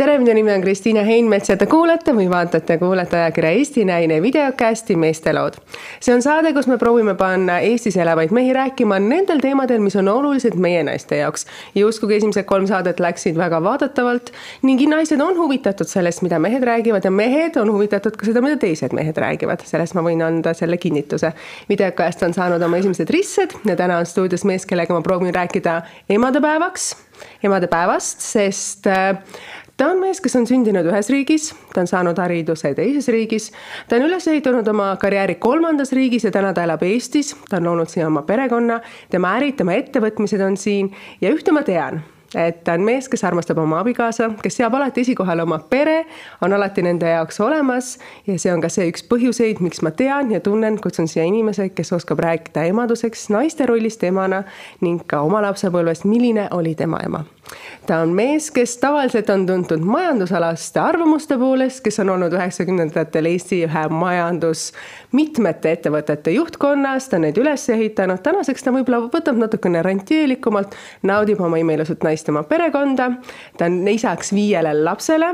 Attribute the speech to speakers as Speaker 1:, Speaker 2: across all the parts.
Speaker 1: tere, minu nimi on Kristiina Heinmets ja te kuulate või vaatate, kuulate ajakirja Eesti Naine videokästi Meestelood. see on saade, kus me proovime panna Eestis elavaid mehi rääkima nendel teemadel, mis on olulised meie naiste jaoks. ja uskuge, esimesed kolm saadet läksid väga vaadatavalt ning naised on huvitatud sellest, mida mehed räägivad ja mehed on huvitatud ka seda, mida teised mehed räägivad. sellest ma võin anda selle kinnituse. videokäest on saanud oma esimesed ristsed ja täna on stuudios mees, kellega ma proovin rääkida emadepäevaks emadepäevast, sest äh, ta on mees, kes on sündinud ühes riigis, ta on saanud hariduse teises riigis, ta on üles ehitanud oma karjääri kolmandas riigis ja täna ta elab Eestis, ta on loonud siin oma perekonna, tema ärid, tema ettevõtmised on siin. Ja ühte ma tean et ta on mees, kes armastab oma abikaasa, kes seab alati esikohale oma pere, on alati nende jaoks olemas ja see on ka see üks põhjuseid, miks ma tean ja tunnen, kutsun siia inimese, kes oskab rääkida emaduseks, naiste rollist emana ning ka oma lapsepõlvest, milline oli tema ema. Ta on mees, kes tavaliselt on tuntud majandusalaste arvamuste poolest, kes on olnud üheksakümnendatel Eesti ühe majandus mitmete ettevõtete juhtkonnas, ta on neid üles ehitanud, tänaseks ta võib-olla võtab natukene rantjeelikumalt, naudib oma imeilusat naist, oma perekonda, ta on isaks viiele lapsele,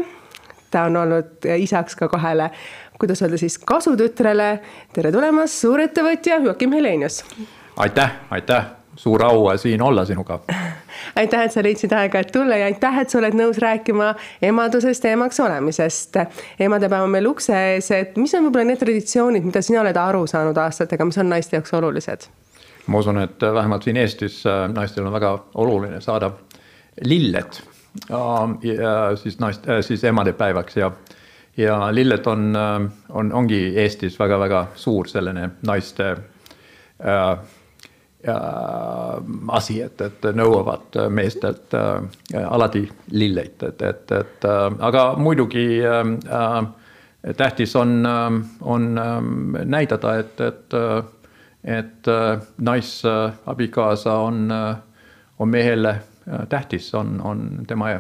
Speaker 1: ta on olnud isaks ka kahele kuidas öelda siis kasutütrele. tere tulemast, suurettevõtja Joakim Helenius.
Speaker 2: aitäh, aitäh suur au siin olla sinuga.
Speaker 1: aitäh, et sa leidsid aega, et tulla ja aitäh, et sa oled nõus rääkima emadusest ja emaks olemisest. emadepäev on meil ukse ees, et mis on võib-olla need traditsioonid, mida sina oled aru saanud aastatega, mis on naiste jaoks olulised?
Speaker 2: ma usun, et vähemalt siin Eestis äh, naistel on väga oluline saada lilled ja siis naist, äh, siis emadepäevaks ja ja lilled on, äh, on, ongi Eestis väga-väga suur selline naiste äh, asi, et, et nõuavad meestelt äh, alati lilleid, et, et, et äh, aga muidugi äh, tähtis on, on näidata, et, et, et naisabikaasa on, on mehele tähtis, on, on tema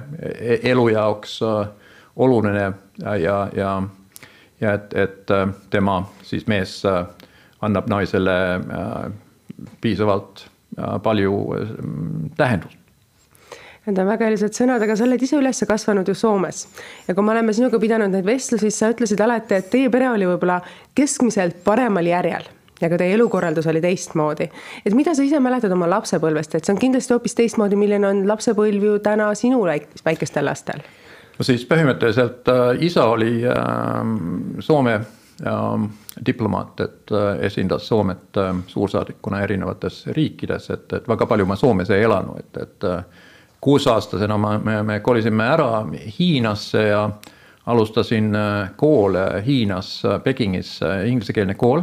Speaker 2: elu jaoks oluline ja, ja, ja, et, et tema siis mees annab naisele piisavalt äh, palju äh, tähendust.
Speaker 1: Need on väga ilusad sõnad, aga sa oled ise üles kasvanud ju Soomes ja kui me oleme sinuga pidanud neid vestlusi, siis sa ütlesid alati, et teie pere oli võib-olla keskmiselt paremal järjel ja ka teie elukorraldus oli teistmoodi. et mida sa ise mäletad oma lapsepõlvest, et see on kindlasti hoopis teistmoodi, milline on lapsepõlv ju täna sinu väikestel lastel?
Speaker 2: no siis põhimõtteliselt äh, isa oli äh, Soome äh, diplomaat, et äh, esindas Soomet äh, suursaadikuna erinevates riikides, et, et väga palju ma Soomes ei elanud, et, et äh, kuueaastasena ma, me, me kolisime ära Hiinasse ja alustasin koole Hiinas, Pekingis, inglisekeelne kool.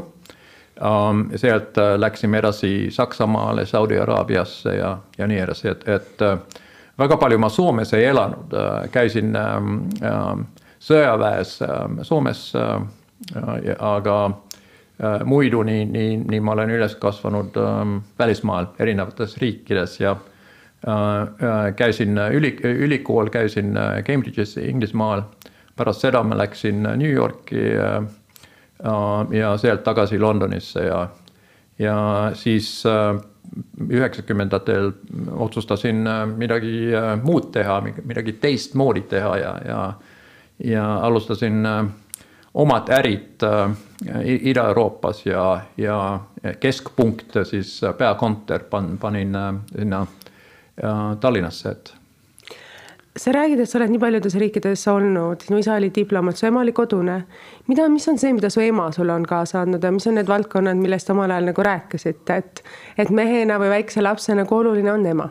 Speaker 2: Ähm, sealt läksime edasi Saksamaale, Saudi Araabiasse ja, ja nii edasi, et, et väga palju ma Soomes ei elanud, käisin ähm, sõjaväes Soomes aga äh, muidu nii, nii, nii ma olen üles kasvanud ähm, välismaal erinevates riikides ja äh, äh, käisin üli, ülikool, käisin Cambridge'is Inglismaal. pärast seda ma läksin New Yorki ja sealt tagasi Londonisse ja, ja siis üheksakümnendatel otsustasin midagi muud teha, midagi teistmoodi teha ja, ja, ja alustasin omad ärid äh, Ida-Euroopas ja, ja keskpunkt siis peakontor pan-, panin äh, sinna äh, Tallinnasse, et
Speaker 1: sa räägid, et sa oled nii paljudes riikides olnud, sinu isa oli diplomaat, su ema oli kodune. mida, mis on see, mida su ema sulle on kaasa andnud ja mis on need valdkonnad, millest omal ajal nagu rääkisite, et, et mehena või väikse lapsena, kui oluline on ema?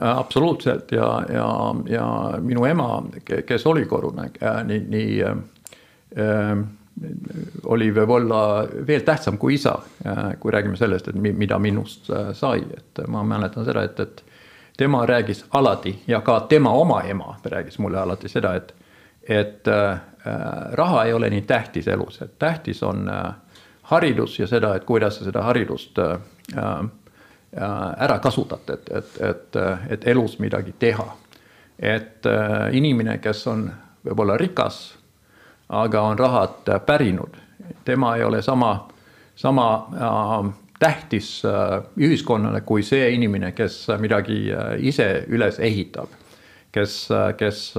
Speaker 2: absoluutselt ja, ja, ja minu ema, kes oli kodune, nii, nii Ehm, oli võib-olla veel tähtsam kui isa, äh, kui räägime sellest, et mida minust äh, sai, et ma mäletan seda, et, et tema räägis alati ja ka tema oma ema rääkis mulle alati seda, et, et äh, raha ei ole nii tähtis elus, et tähtis on äh, haridus ja seda, et kuidas sa seda haridust äh, äh, ära kasutad, et, et, et, et elus midagi teha. et äh, inimene, kes on võib-olla rikas aga on rahad pärinud. tema ei ole sama, sama äh, tähtis äh, ühiskonnale kui see inimene, kes midagi äh, ise üles ehitab. kes, kes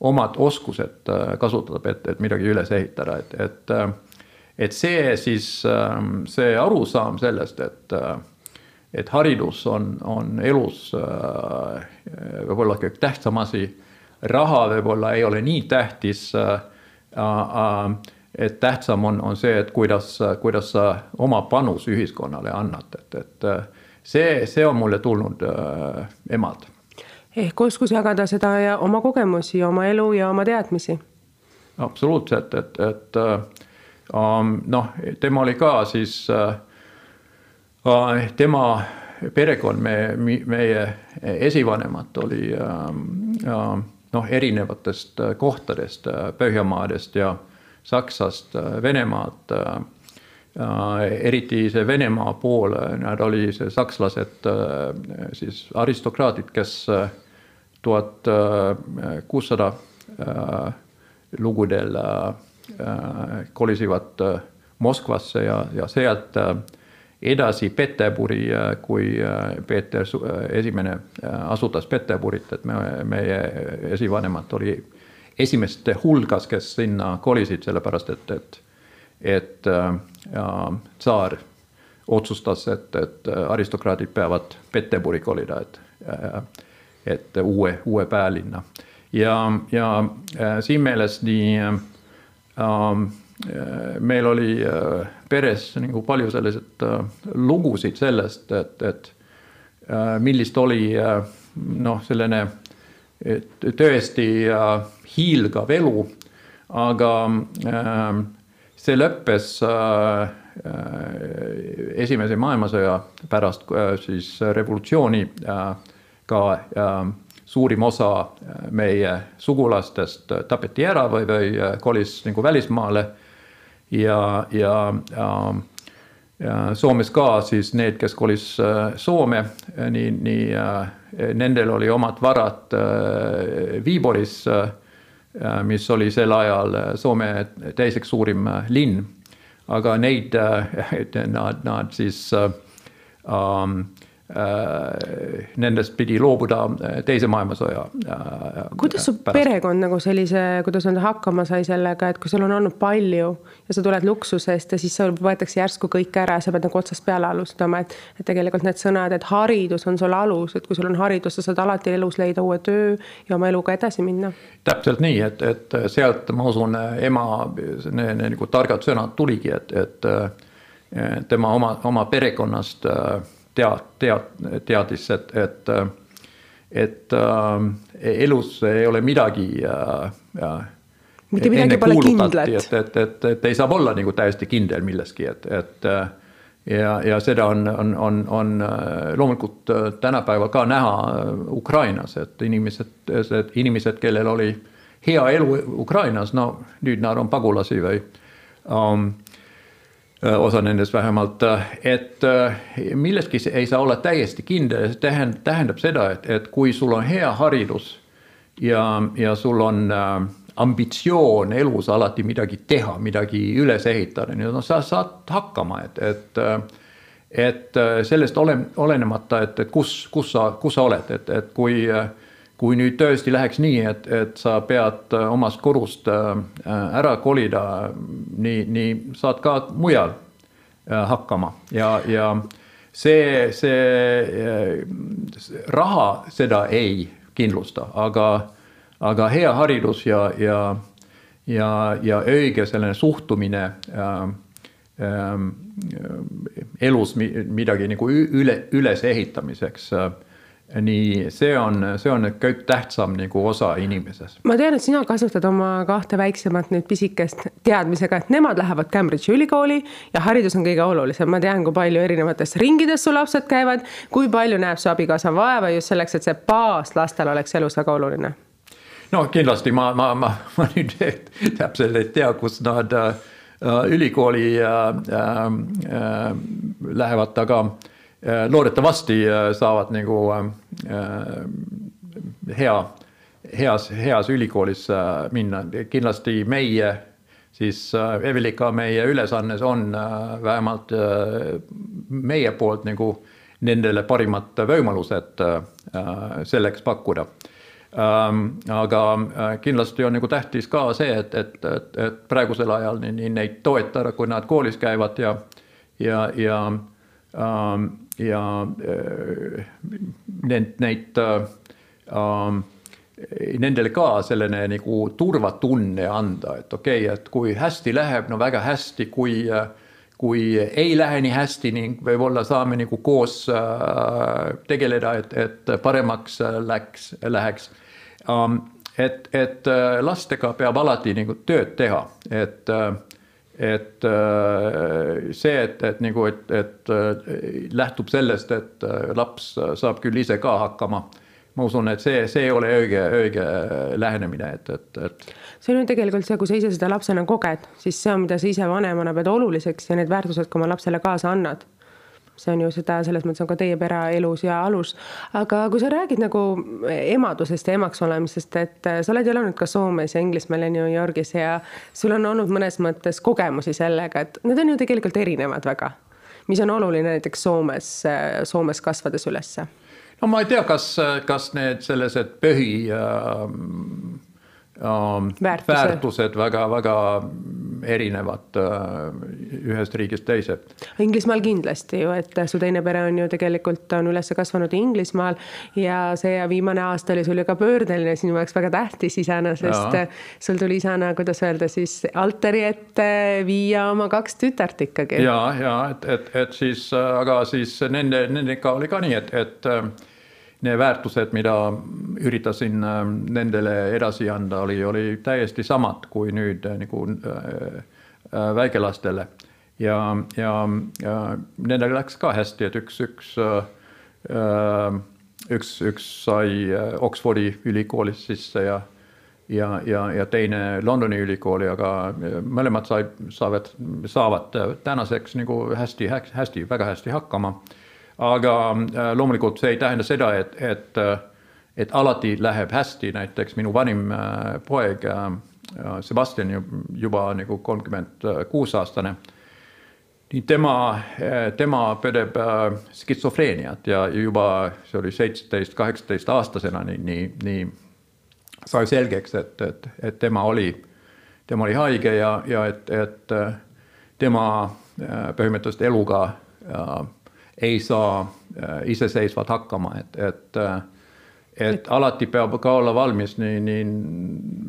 Speaker 2: omad oskused kasutab, et, et midagi üles ehitada, et, et et see siis, see arusaam sellest, et et haridus on, on elus võib-olla kõige tähtsam asi, raha võib-olla ei ole nii tähtis et tähtsam on, on see, et kuidas, kuidas sa oma panus ühiskonnale annad, et, et see, see on mulle tulnud äh, emalt.
Speaker 1: ehk oskus jagada seda ja oma kogemusi, oma elu ja oma teadmisi.
Speaker 2: absoluutselt, et, et äh, noh, tema oli ka siis äh,, äh tema perekond, me, meie esivanemad oli äh, noh, erinevatest kohtadest, Põhjamaadest ja Saksast, Venemaad eriti see Venemaa pool, nad oli see sakslased siis aristokraadid, kes tuhat kuussada lugudel kolisivad Moskvasse ja, ja sealt edasi Peterburi, kui Peeter Esimene asutas Peterburit, et me, meie esivanemad oli esimeste hulgas, kes sinna kolisid, sellepärast et, et, et äh, tsaar otsustas, et, et aristokraadid peavad Peterburi kolida, et, äh, et uue, uue päälinna. ja, ja äh, siin meeles nii äh, äh, meil oli äh, peres nagu palju selliseid äh, lugusid sellest, et, et äh, millist oli äh, noh, selline tõesti äh, hiilgav elu, aga äh, see lõppes äh, äh, esimese maailmasõja pärast siis revolutsiooni ka suurim osa meie sugulastest tapeti ära või, või kolis nagu välismaale. Ja, ja, ja ja Soomes ka siis need, kes kolis Soome, nii, nii nendel oli omad varad Viiboris Äh, mis oli sel ajal äh, Soome teiseks suurim äh, linn. aga neid, nad, nad siis um, nendest pidi loobuda teise maailmasõja.
Speaker 1: kuidas su pärast. perekond nagu sellise, kuidas öelda, hakkama sai sellega, et kui sul on olnud palju ja sa tuled luksusest ja siis sul võetakse järsku kõik ära ja sa pead nagu otsast peale alustama, et. et tegelikult need sõnad, et haridus on sul alus, et kui sul on haridus, sa saad alati elus leida uue töö ja oma eluga edasi minna.
Speaker 2: täpselt nii, et, et sealt ma usun, ema need nagu targad sõnad tuligi, et, et tema oma, oma perekonnast tead, tead, teadis, et, et, et äh, elus ei ole midagi äh,
Speaker 1: mitte midagi pole kindlat.
Speaker 2: et, et, et, et ei saa olla nagu täiesti kindel milleski, et, et ja, ja seda on, on, on, on loomulikult tänapäeval ka näha Ukrainas, et inimesed, inimesed, kellel oli hea elu Ukrainas, no nüüd nad on pagulasi või um, osa nendest vähemalt, et milleski ei saa olla täiesti kindel, see tähendab, seda, et, et kui sul on hea haridus ja, ja sul on äh, ambitsioon elus alati midagi teha, midagi üles ehitada, nii et noh, sa saad hakkama, et, et et sellest ole, olenemata, et, et kus, kus sa, kus sa oled, et, et kui, kui nüüd tõesti läheks nii, et, et sa pead omast kodust ära kolida, nii, nii saad ka mujal hakkama. Ja, ja see, see raha seda ei kindlusta, aga aga hea haridus ja, ja, ja, ja õige selline suhtumine äh, äh, elus midagi nagu üle, ülesehitamiseks äh, nii see on, see on kõik tähtsam nagu osa inimeses.
Speaker 1: ma tean, et sina kasvatad oma kahte väiksemat nüüd pisikest teadmisega, et nemad lähevad Cambridge'i ülikooli ja haridus on kõige olulisem. ma tean, kui palju erinevates ringides su lapsed käivad, kui palju näeb su abikaasa vaeva just selleks, et see baas lastel oleks elus väga oluline
Speaker 2: no kindlasti ma, ma, ma, ma nüüd täpselt ei tea, kus nad äh, ülikooli äh, äh, lähevad, aga loodetavasti äh, saavad nagu äh, hea, heas, heas ülikoolis äh, minna, kindlasti meie siis äh, Evelika, meie ülesannes on äh, vähemalt äh, meie poolt nagu nendele parimad võimalused selleks pakkuda ähm,. aga kindlasti on nagu tähtis ka see, et, et, et, et praegusel ajal nii neid toetada, kui nad koolis käivad ja, ja, ja ähm,, ja äh, neid, neid äh, nendele ka selline nagu turvatunne anda, et okei okay,, et kui hästi läheb, no väga hästi, kui, kui ei lähe nii hästi ning võib-olla saame nagu koos äh, tegeleda, et, et paremaks läks, läheks um,. et, et äh, lastega peab alati nagu tööd teha, et et see, et, et nagu, et, et lähtub sellest, et laps saab küll ise ka hakkama ma usun, et see, see ei ole õige, õige lähenemine, et, et, et.
Speaker 1: see on ju tegelikult see, kui sa ise seda lapsena koged, siis see on, mida sa ise vanemana pead oluliseks ja need väärtused ka oma lapsele kaasa annad see on ju seda, selles mõttes on ka teie pere elus ja alus. aga kui sa räägid nagu emadusest ja emaks olemisest, et äh, sa oled ju elanud ka Soomes ja Inglismaal ja New Yorgis ja sul on olnud mõnes mõttes kogemusi sellega, et need on ju tegelikult erinevad väga. mis on oluline näiteks Soomes, äh, Soomes kasvades ülesse
Speaker 2: no ma ei tea, kas, kas need sellised põhi äh, äh, väärtused väga-väga erinevad äh, ühest riigist teise.
Speaker 1: Inglismaal kindlasti ju, et su teine pere on ju tegelikult on üles kasvanud Inglismaal ja see viimane aasta oli sul ju ka pöördeline sinu jaoks väga tähtis isana, sest ja. sul tuli isana, kuidas öelda siis altari ette viia oma kaks tütart ikkagi.
Speaker 2: ja, ja et, et, et siis, aga siis nende, nendega oli ka nii, et, et need väärtused, mida üritasin ähm, nendele edasi anda, oli, oli täiesti samad kui nüüd äh, nagu äh, äh, väikelastele. ja, ja, ja nendel läks ka hästi, et üks, üks äh,, üks, üks sai Oxfordi ülikoolis sisse ja ja, ja, ja teine Londoni ülikooli, aga mõlemad said, saavad, saavad tänaseks nagu hästi, hästi, väga hästi hakkama aga äh, loomulikult see ei tähenda seda, et, et, äh, et alati läheb hästi, näiteks minu vanim äh, poeg Sebastian juba nagu kolmkümmend kuus aastane. nii tema, tema põdeb skitsofreeniat ja juba see oli seitseteist, kaheksateist aastasena nii, nii, nii sai selgeks, et, et, et tema oli, tema oli haige ja, ja et, et tema põhimõtteliselt eluga ei saa äh, iseseisvalt hakkama, et, et äh, et, alati peab ka olla valmis nii, nii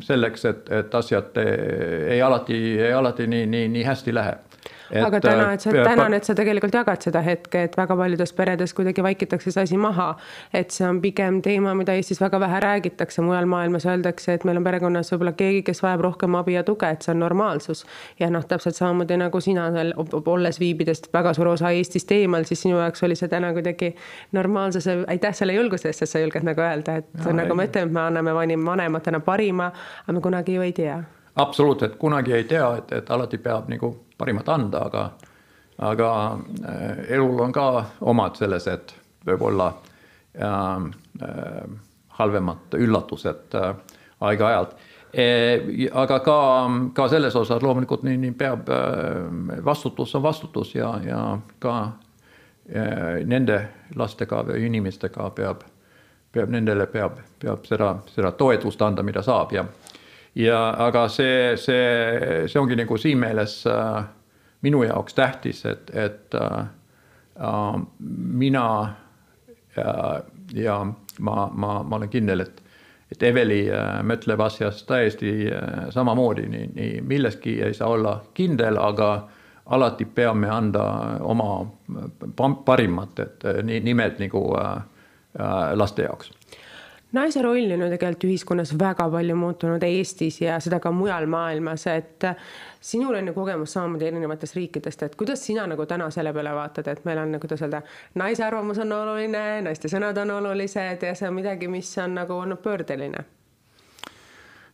Speaker 2: selleks, et, et asjad ei alati, ei alati nii, nii, nii hästi lähe.
Speaker 1: Et, aga täna, et sa, tänan, et sa tegelikult jagad seda hetke, et väga paljudes peredes kuidagi vaikitakse see asi maha. et see on pigem teema, mida Eestis väga vähe räägitakse, mujal maailmas öeldakse, et meil on perekonnas võib-olla keegi, kes vajab rohkem abi ja tuge, et see on normaalsus. ja noh, täpselt samamoodi nagu sina seal olles viibides väga suur osa Eestist eemal, siis sinu jaoks oli see täna kuidagi normaalsuse, aitäh selle julguse eest, et sa julged nagu öelda, et ja, nagu ma ütlen, me anname vanematena parima, aga me kunagi ju ei tea
Speaker 2: absoluutselt, kunagi ei tea, et, et alati peab nagu parimat anda, aga, aga äh, elul on ka omad sellised võib-olla äh, äh, halvemad üllatused äh, aeg-ajalt e,. aga ka, ka selles osas loomulikult nii, nii peab, äh, vastutus on vastutus ja, ja ka äh, nende lastega või inimestega peab, peab nendele peab, peab seda, seda toetust anda, mida saab ja ja aga see, see, see ongi nagu siin meeles äh, minu jaoks tähtis, et, et äh, äh mina ja, ja ma, ma, ma olen kindel, et, et Eveli äh, mõtleb asjast täiesti äh, samamoodi, nii, nii milleski ei saa olla kindel, aga alati peame anda oma parimat, et äh, nii nimelt nagu äh, äh, laste jaoks
Speaker 1: naise roll on ju tegelikult ühiskonnas väga palju muutunud Eestis ja seda ka mujal maailmas, et sinul on ju kogemus samamoodi erinevatest riikidest, et kuidas sina nagu täna selle peale vaatad, et meil on, kuidas öelda, naise arvamus on oluline, naiste sõnad on olulised ja see on midagi, mis on nagu olnud pöördeline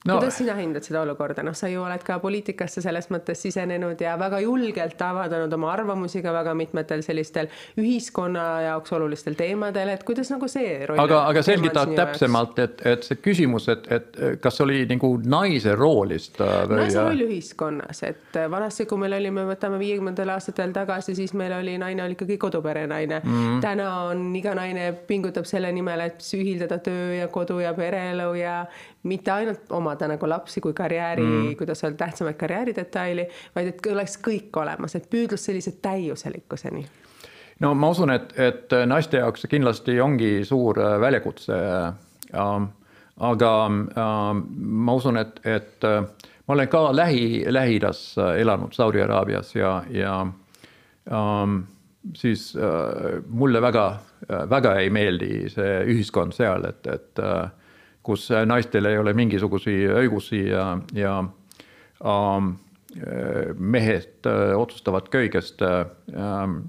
Speaker 1: no, kuidas sina hindad seda olukorda, noh, sa ju oled ka poliitikasse selles mõttes sisenenud ja väga julgelt avaldanud oma arvamusi ka väga mitmetel sellistel ühiskonna jaoks olulistel teemadel, et kuidas nagu see
Speaker 2: roll aga, aga selgita täpsemalt, et, et see küsimus, et, et kas oli nagu naise roolist
Speaker 1: äh, või? naise roll ühiskonnas, et äh, vanasti, kui meil oli, me võtame viiekümnendatel aastatel tagasi, siis meil oli, naine oli ikkagi koduperenaine mm. -hmm. täna on iga naine pingutab selle nimel, et ühildada töö ja kodu ja pereelu ja mitte ainult omada nagu lapsi kui karjääri mm., kuidas öelda, tähtsamaid karjääridetaili, vaid et oleks kõik olemas, et püüdlus sellise täiuselikkuseni
Speaker 2: no ma usun, et, et naiste jaoks kindlasti ongi suur äh, väljakutse äh,. aga äh, ma usun, et, et äh, ma olen ka lähi, Lähi-Idas elanud Saudi Araabias ja, ja ähm, siis äh, mulle väga, väga ei meeldi see ühiskond seal, et, et äh, kus naistel ei ole mingisuguseid õigusi ja, ja ähm, mehed äh, otsustavad kõigest ähm,.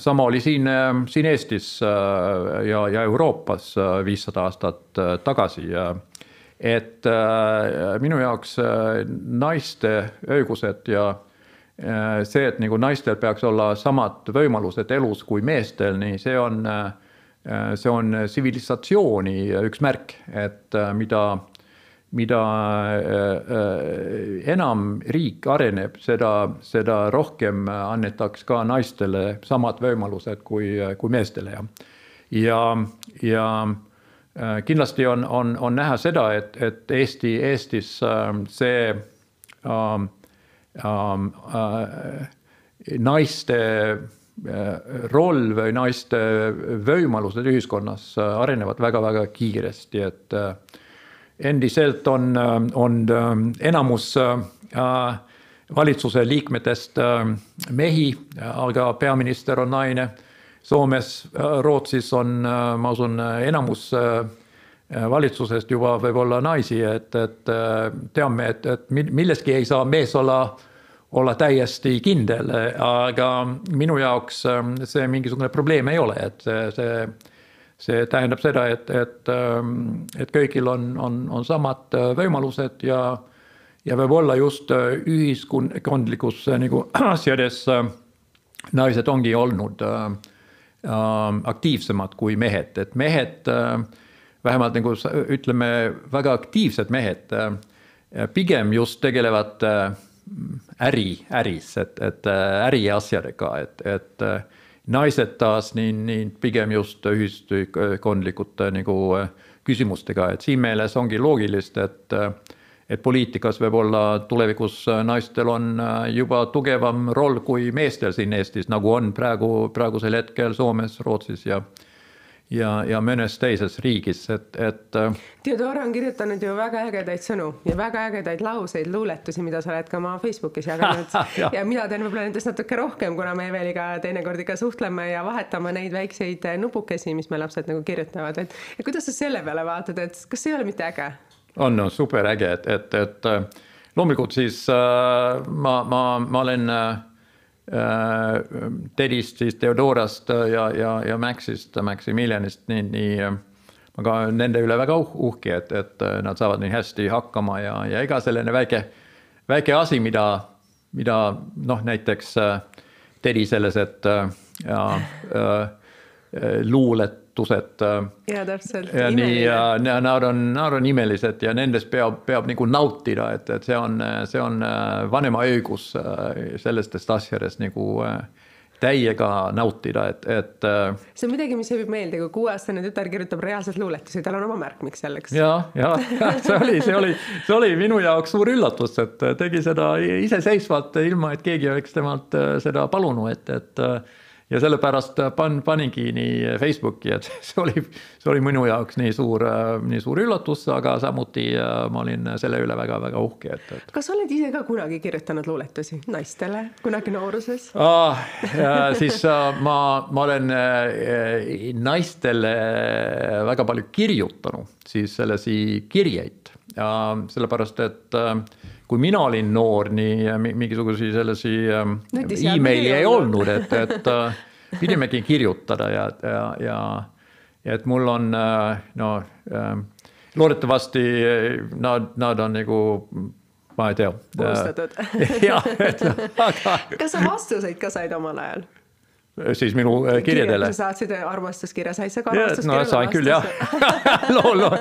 Speaker 2: sama oli siin, siin Eestis ja, ja Euroopas viissada aastat tagasi et äh, minu jaoks naiste õigused ja see, et nagu naistel peaks olla samad võimalused elus kui meestel, nii see on äh, Äh, see on tsivilisatsiooni üks märk, et äh, mida, mida äh, enam riik areneb, seda, seda rohkem annetaks ka naistele samad võimalused kui, kui meestele ja, ja, ja kindlasti on, on, on näha seda, et, et Eesti, Eestis see äh, äh, naiste Äh, roll või naiste võimalused ühiskonnas äh, arenevad väga-väga kiiresti, et äh, endiselt on, on enamus valitsuse liikmetest mehi, aga peaminister on naine. Soomes, Rootsis on, ma usun, enamus valitsusest juba võib-olla naisi, et, et teame, et, et milleski ei saa mees olla olla täiesti kindel, aga minu jaoks ähm, see mingisugune probleem ei ole, et see, see, tähendab seda, et, et, ähm, et kõigil on, on, on samad äh, võimalused ja, ja võib-olla just äh, ühiskondlikus äh, nagu asjades naised ongi olnud äh, aktiivsemad kui mehed, et mehed äh, vähemalt nagu ütleme, väga aktiivsed mehed pigem just tegelevad äri, äris, et, et äh, äriasjadega, et, et äh, naised taas nii, nii pigem just ühiskondlikute nagu äh, küsimustega, et siin meeles ongi loogilist, et et poliitikas võib-olla tulevikus naistel on juba tugevam roll kui meestel siin Eestis, nagu on praegu, praegusel hetkel Soomes, Rootsis ja ja, ja mõnes teises riigis, et, et. Äh,
Speaker 1: Theodora on kirjutanud ju väga ägedaid sõnu ja väga ägedaid lauseid, luuletusi, mida sa oled ka oma Facebookis jaganud ja. ja mina teen võib-olla nendest natuke rohkem, kuna me Eveliga teinekord ikka suhtleme ja vahetame neid väikseid nupukesi, mis me lapsed nagu kirjutavad, et. kuidas sa selle peale vaatad, et kas see ei ole mitte äge?
Speaker 2: on no, super äge, et, et, et äh, loomulikult siis äh, ma, ma, ma olen äh, Äh, Tedist, siis Theodorast ja, ja, ja Maxist, Maximilianist, nii, nii ma ka nende üle väga uh, uhke, et, et nad saavad nii hästi hakkama ja, ja ega selline väike, väike asi, mida, mida noh, näiteks Tedi selles, et ja, luulet
Speaker 1: muutused. Äh, ja täpselt.
Speaker 2: ja nii ja nad on, nad on imelised ja nendest peab, peab nagu nautida, et, et see on, see on äh, vanema õigus äh, sellistest asjadest nagu täiega nautida, et, et.
Speaker 1: see on midagi, mis võib meelde, kui kuueaastane tütar kirjutab reaalselt luuletusi, tal on oma märkmik selleks.
Speaker 2: ja, ja see oli, see oli, see oli minu jaoks suur üllatus, et tegi seda iseseisvalt, ilma et keegi oleks temalt seda palunud, et, et ja sellepärast pan-, paningi nii Facebooki, et see oli, see oli minu jaoks nii suur, nii suur üllatus, aga samuti äh, ma olin selle üle väga-väga uhke, et, et.
Speaker 1: kas sa oled ise ka kunagi kirjutanud luuletusi naistele, kunagi nooruses
Speaker 2: ah,? siis äh, ma, ma olen äh, naistele väga palju kirjutanud, siis sellesi kirjeid ja sellepärast, et kui mina olin noor, nii mingisuguseid sellesi ähm, emaili ei olnud, et, et äh, pidimegi kirjutada ja, ja, ja. ja et mul on äh, no ähm, loodetavasti nad, nad on nagu ma ei tea.
Speaker 1: punustatud
Speaker 2: jah, et aga.
Speaker 1: kas sa vastuseid ka said omal ajal?
Speaker 2: Siis minu äh, kirjadele.
Speaker 1: sa saatsid armastuskirja, sa ka armastuskirjale
Speaker 2: no sain küll jah loo, loo,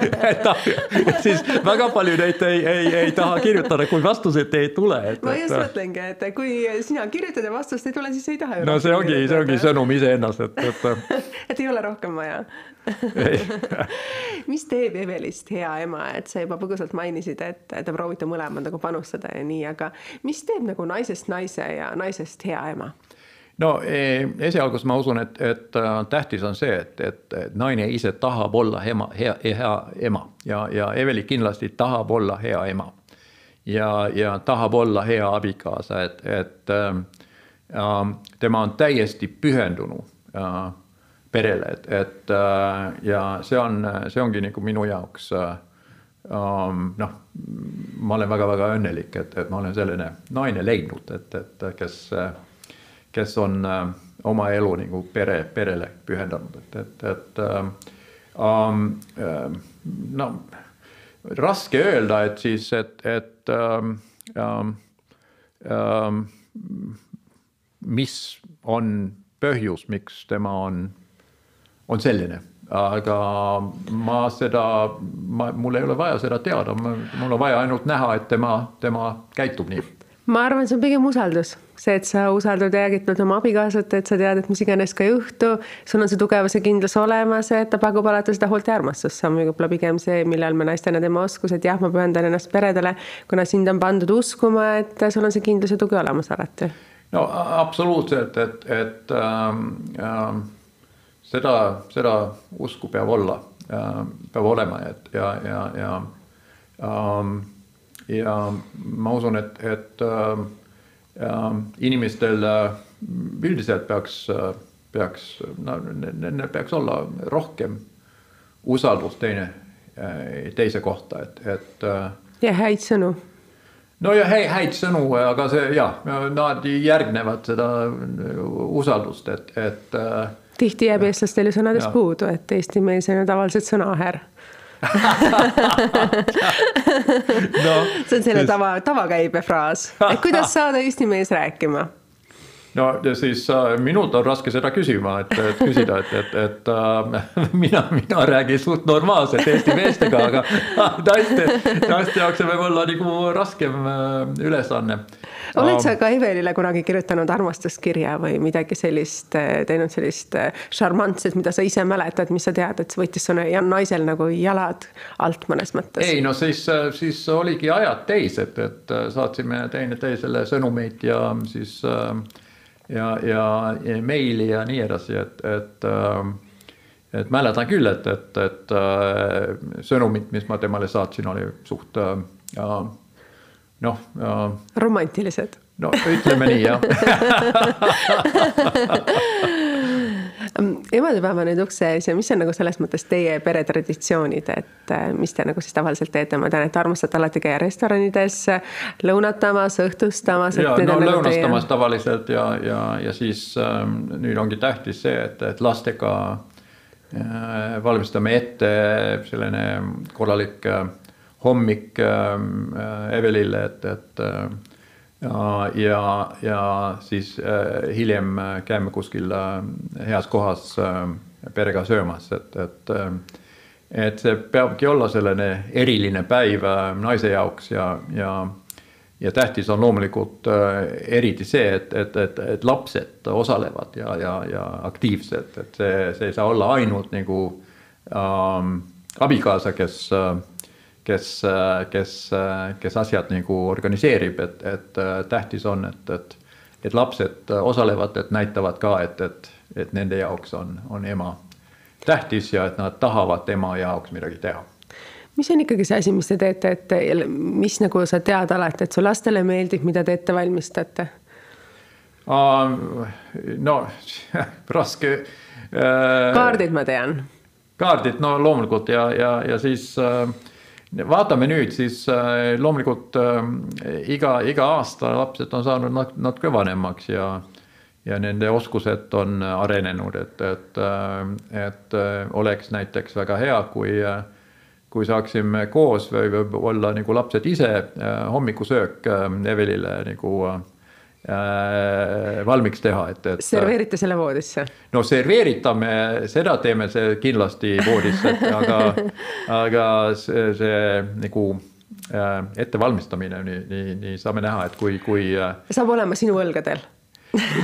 Speaker 2: siis väga palju neid ei, ei, ei taha kirjutada, kui vastuseid ei tule.
Speaker 1: ma just mõtlengi, et kui sina kirjutad ja vastust ei tule, siis ei taha
Speaker 2: ju. no see ongi, see ongi sõnum iseennast, et,
Speaker 1: et et ei ole rohkem vaja mis teeb Evelist hea ema, et sa juba põgusalt mainisid, et te proovite mõlemad nagu panustada ja nii, aga mis teeb nagu naisest naise ja naisest hea ema?
Speaker 2: No e, esialgu ma usun, et, et äh, tähtis on see, et, et naine ise tahab olla ema, hea, hea ema ja, ja Eveli kindlasti tahab olla hea ema. ja, ja tahab olla hea abikaasa, et, et äh, äh, tema on täiesti pühendunud äh, perele, et, et äh, ja see on, see ongi nagu minu jaoks äh, um, noh, ma olen väga-väga õnnelik, et, et ma olen selline naine leidnud, et, et kes äh, kes on äh, oma elu nagu pere, perele pühendanud, et, et, et ähm, äh, no raske öelda, et siis, et, et ähm, ähm, ähm, mis on põhjus, miks tema on, on selline. Aga ma seda, ma, mul ei ole vaja seda teada, mul on vaja ainult näha, et tema, tema käitub nii.
Speaker 1: Ma arvan, see on pigem usaldus, see, et sa usaldad jäägitult oma abikaasat, et sa tead, et mis iganes ka ei juhtu, sul on see tugevus ja kindlus olemas, et ta pakub alati seda hoolt ja armastust, see on võib-olla pigem see, millal me naistena teeme oskus, et jah, ma pühendan ennast peredele, kuna sind on pandud uskuma, et sul on see kindlus ja tugi olemas alati.
Speaker 2: no absoluutselt, et, et ähm, ähm, seda, seda usku peab olla äh,, peab olema, et ja, ja, ja ähm, ja ma usun, et, et äh, äh, inimestel äh, üldiselt peaks äh,, peaks, no neil peaks olla rohkem usaldust teine, äh, teise kohta, et, et.
Speaker 1: Ja häid sõnu.
Speaker 2: no ja häid, häid sõnu, aga see ja, nad järgnevad seda usaldust, et, et.
Speaker 1: tihti jääb eestlastel ju sõnadest puudu, et eesti mees on ju tavaliselt sõnaaher no, see on selline siis... tava, tavakäibefraas, et kuidas saada eesti mees rääkima
Speaker 2: no ja siis äh, minult on raske seda küsima, et, et küsida, et, et, et äh, mina, mina räägin suht normaalselt eesti meestega, aga naiste, naiste jaoks see võib olla nagu raskem äh, ülesanne.
Speaker 1: oled sa ka Evelile kunagi kirjutanud armastuskirja või midagi sellist, äh, teinud sellist šarmantset, mida sa ise mäletad, mis sa tead, et see võttis su naisel nagu jalad alt mõnes mõttes?
Speaker 2: ei no siis, siis oligi ajad täis, et, et saatsime teineteisele sõnumeid ja siis äh, ja, ja, ja meili ja nii edasi, et, et äh, et mäletan küll, et, et, et äh, sõnumid, mis ma temale saatsin, oli suht äh, noh.
Speaker 1: romantilised.
Speaker 2: no ütleme nii jah
Speaker 1: emadepäev on nüüd ukse ees ja mis on nagu selles mõttes teie peretraditsioonid, et äh, mis te nagu siis tavaliselt teete, ma tean, et armastate alati käia restoranides lõunatamas, õhtustamas.
Speaker 2: ja no nagu lõunastamas teie... tavaliselt ja, ja, ja siis ähm, nüüd ongi tähtis see, et, et lastega äh, valmistame ette selline korralik äh, hommik äh, Evelile, et, et äh, ja, ja, siis äh, hiljem äh, käime kuskil äh, heas kohas äh, perega söömas, et, et äh, et see peabki olla selline eriline päev äh, naise jaoks ja, ja ja tähtis on loomulikult äh, eriti see, et, et, et, et lapsed osalevad ja, ja, ja aktiivselt, et see, see ei saa olla ainult nagu ähm, abikaasa, kes äh, kes, kes, kes asjad nagu organiseerib, et, et tähtis on, et, et, et lapsed osalevad, et näitavad ka, et, et, et nende jaoks on, on ema tähtis ja et nad tahavad ema jaoks midagi teha
Speaker 1: mis on ikkagi see asi, mis te teete, et mis nagu sa tead alati, et su lastele meeldib, mida te ette valmistate
Speaker 2: no raske
Speaker 1: uh,. kaardid ma tean.
Speaker 2: kaardid, no loomulikult ja, ja, ja siis uh, vaatame nüüd siis äh, loomulikult äh, iga, iga aasta lapsed on saanud nat-, natuke vanemaks ja ja nende oskused on arenenud, et, et, äh, et oleks näiteks väga hea, kui kui saaksime koos või võib-olla nagu lapsed ise hommikusöök Evelile nagu valmiks teha, et, et.
Speaker 1: serveerite selle voodisse?
Speaker 2: no serveeritame, seda teeme see kindlasti voodisse, aga, aga see, see nagu äh, ettevalmistamine, nii, nii, nii saame näha, et kui, kui.
Speaker 1: saab olema sinu õlgadel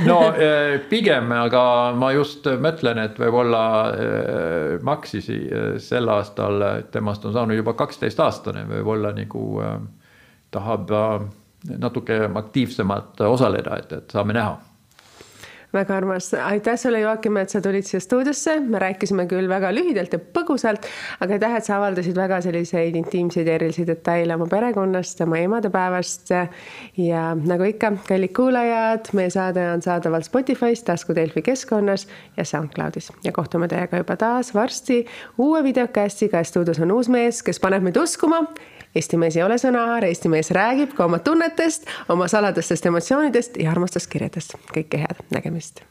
Speaker 2: no äh, pigem, aga ma just mõtlen, et võib-olla äh, Maxisi äh, sel aastal, temast on saanud juba kaksteist aastane, võib-olla nagu tahab natuke aktiivsemalt osaleda, et, et saame näha.
Speaker 1: Väga armas, aitäh sulle, Joakim, et sa tulid siia stuudiosse, me rääkisime küll väga lühidalt ja põgusalt, aga aitäh, et sa avaldasid väga selliseid intiimseid ja erilisi detaile oma perekonnast, oma emadepäevast. ja nagu ikka, kallid kuulajad, meie saade on saadaval Spotify's, Tasku Delfi keskkonnas ja SoundCloudis. Ja kohtume teiega juba taas varsti uue videokästiga stuudios on uus mees, kes paneb meid uskuma Eesti mees ei ole sõnahaar, Eesti mees räägib ka oma tunnetest, oma saladastest emotsioonidest ja armastuskirjadest. kõike head, nägemist.